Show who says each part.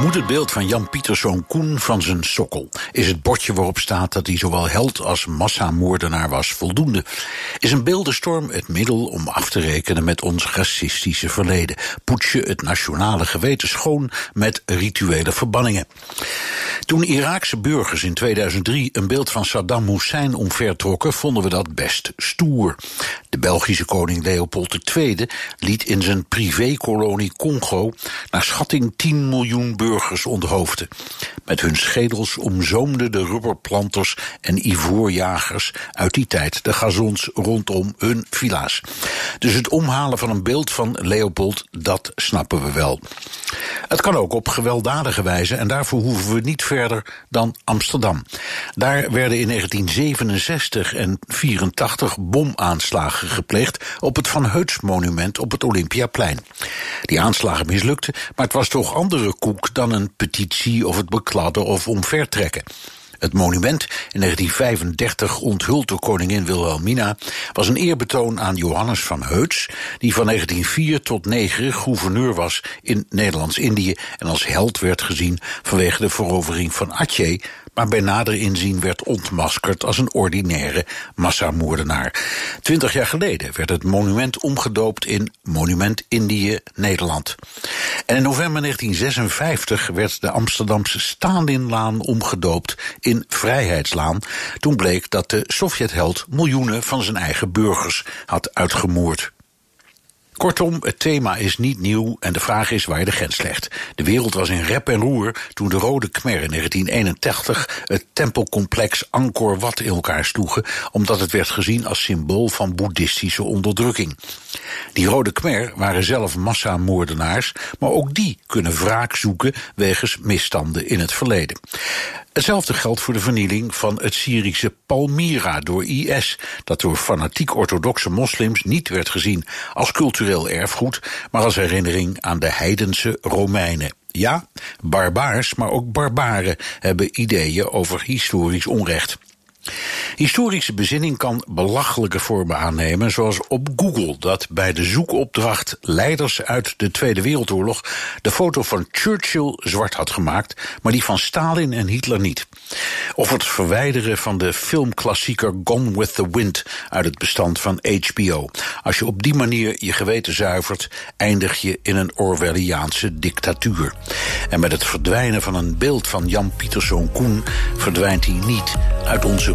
Speaker 1: Moet het beeld van Jan Pieterszoon Koen van zijn sokkel? Is het bordje waarop staat dat hij zowel held als massamoordenaar was voldoende? Is een beeldenstorm het middel om af te rekenen met ons racistische verleden? Poets je het nationale geweten schoon met rituele verbanningen? Toen Iraakse burgers in 2003 een beeld van Saddam Hussein omvertrokken, vonden we dat best stoer. De Belgische koning Leopold II liet in zijn privékolonie Congo naar schatting 10 miljoen burgers onthoofden. Met hun schedels omzoomden de rubberplanters en ivoorjagers uit die tijd de gazons rondom hun villa's. Dus het omhalen van een beeld van Leopold, dat snappen we wel. Het kan ook op gewelddadige wijze en daarvoor hoeven we niet verder dan Amsterdam. Daar werden in 1967 en 84 bomaanslagen gepleegd op het Van Heuts monument op het Olympiaplein. Die aanslagen mislukten, maar het was toch andere koek dan een petitie of het bekladden of omvertrekken. Het monument, in 1935 onthuld door koningin Wilhelmina, was een eerbetoon aan Johannes van Heuts, die van 1904 tot 9 gouverneur was in Nederlands-Indië en als held werd gezien vanwege de verovering van Aceh, maar bij nader inzien werd ontmaskerd als een ordinaire massamoordenaar. Twintig jaar geleden werd het monument omgedoopt in Monument Indië Nederland. En in november 1956 werd de Amsterdamse Stalinlaan omgedoopt in Vrijheidslaan. Toen bleek dat de Sovjetheld miljoenen van zijn eigen burgers had uitgemoord. Kortom, het thema is niet nieuw en de vraag is waar je de grens legt. De wereld was in rep en roer toen de Rode Khmer in 1981 het tempelcomplex Angkor Wat in elkaar sloegen, omdat het werd gezien als symbool van boeddhistische onderdrukking. Die Rode Khmer waren zelf massamoordenaars, maar ook die kunnen wraak zoeken wegens misstanden in het verleden. Hetzelfde geldt voor de vernieling van het Syrische Palmyra door IS, dat door fanatiek orthodoxe moslims niet werd gezien als cultureel erfgoed, maar als herinnering aan de heidense Romeinen. Ja, barbaars, maar ook barbaren hebben ideeën over historisch onrecht. Historische bezinning kan belachelijke vormen aannemen, zoals op Google, dat bij de zoekopdracht leiders uit de Tweede Wereldoorlog de foto van Churchill zwart had gemaakt, maar die van Stalin en Hitler niet. Of het verwijderen van de filmklassieker Gone with the Wind uit het bestand van HBO. Als je op die manier je geweten zuivert, eindig je in een Orwelliaanse dictatuur. En met het verdwijnen van een beeld van Jan Pieterszoon Koen verdwijnt hij niet uit onze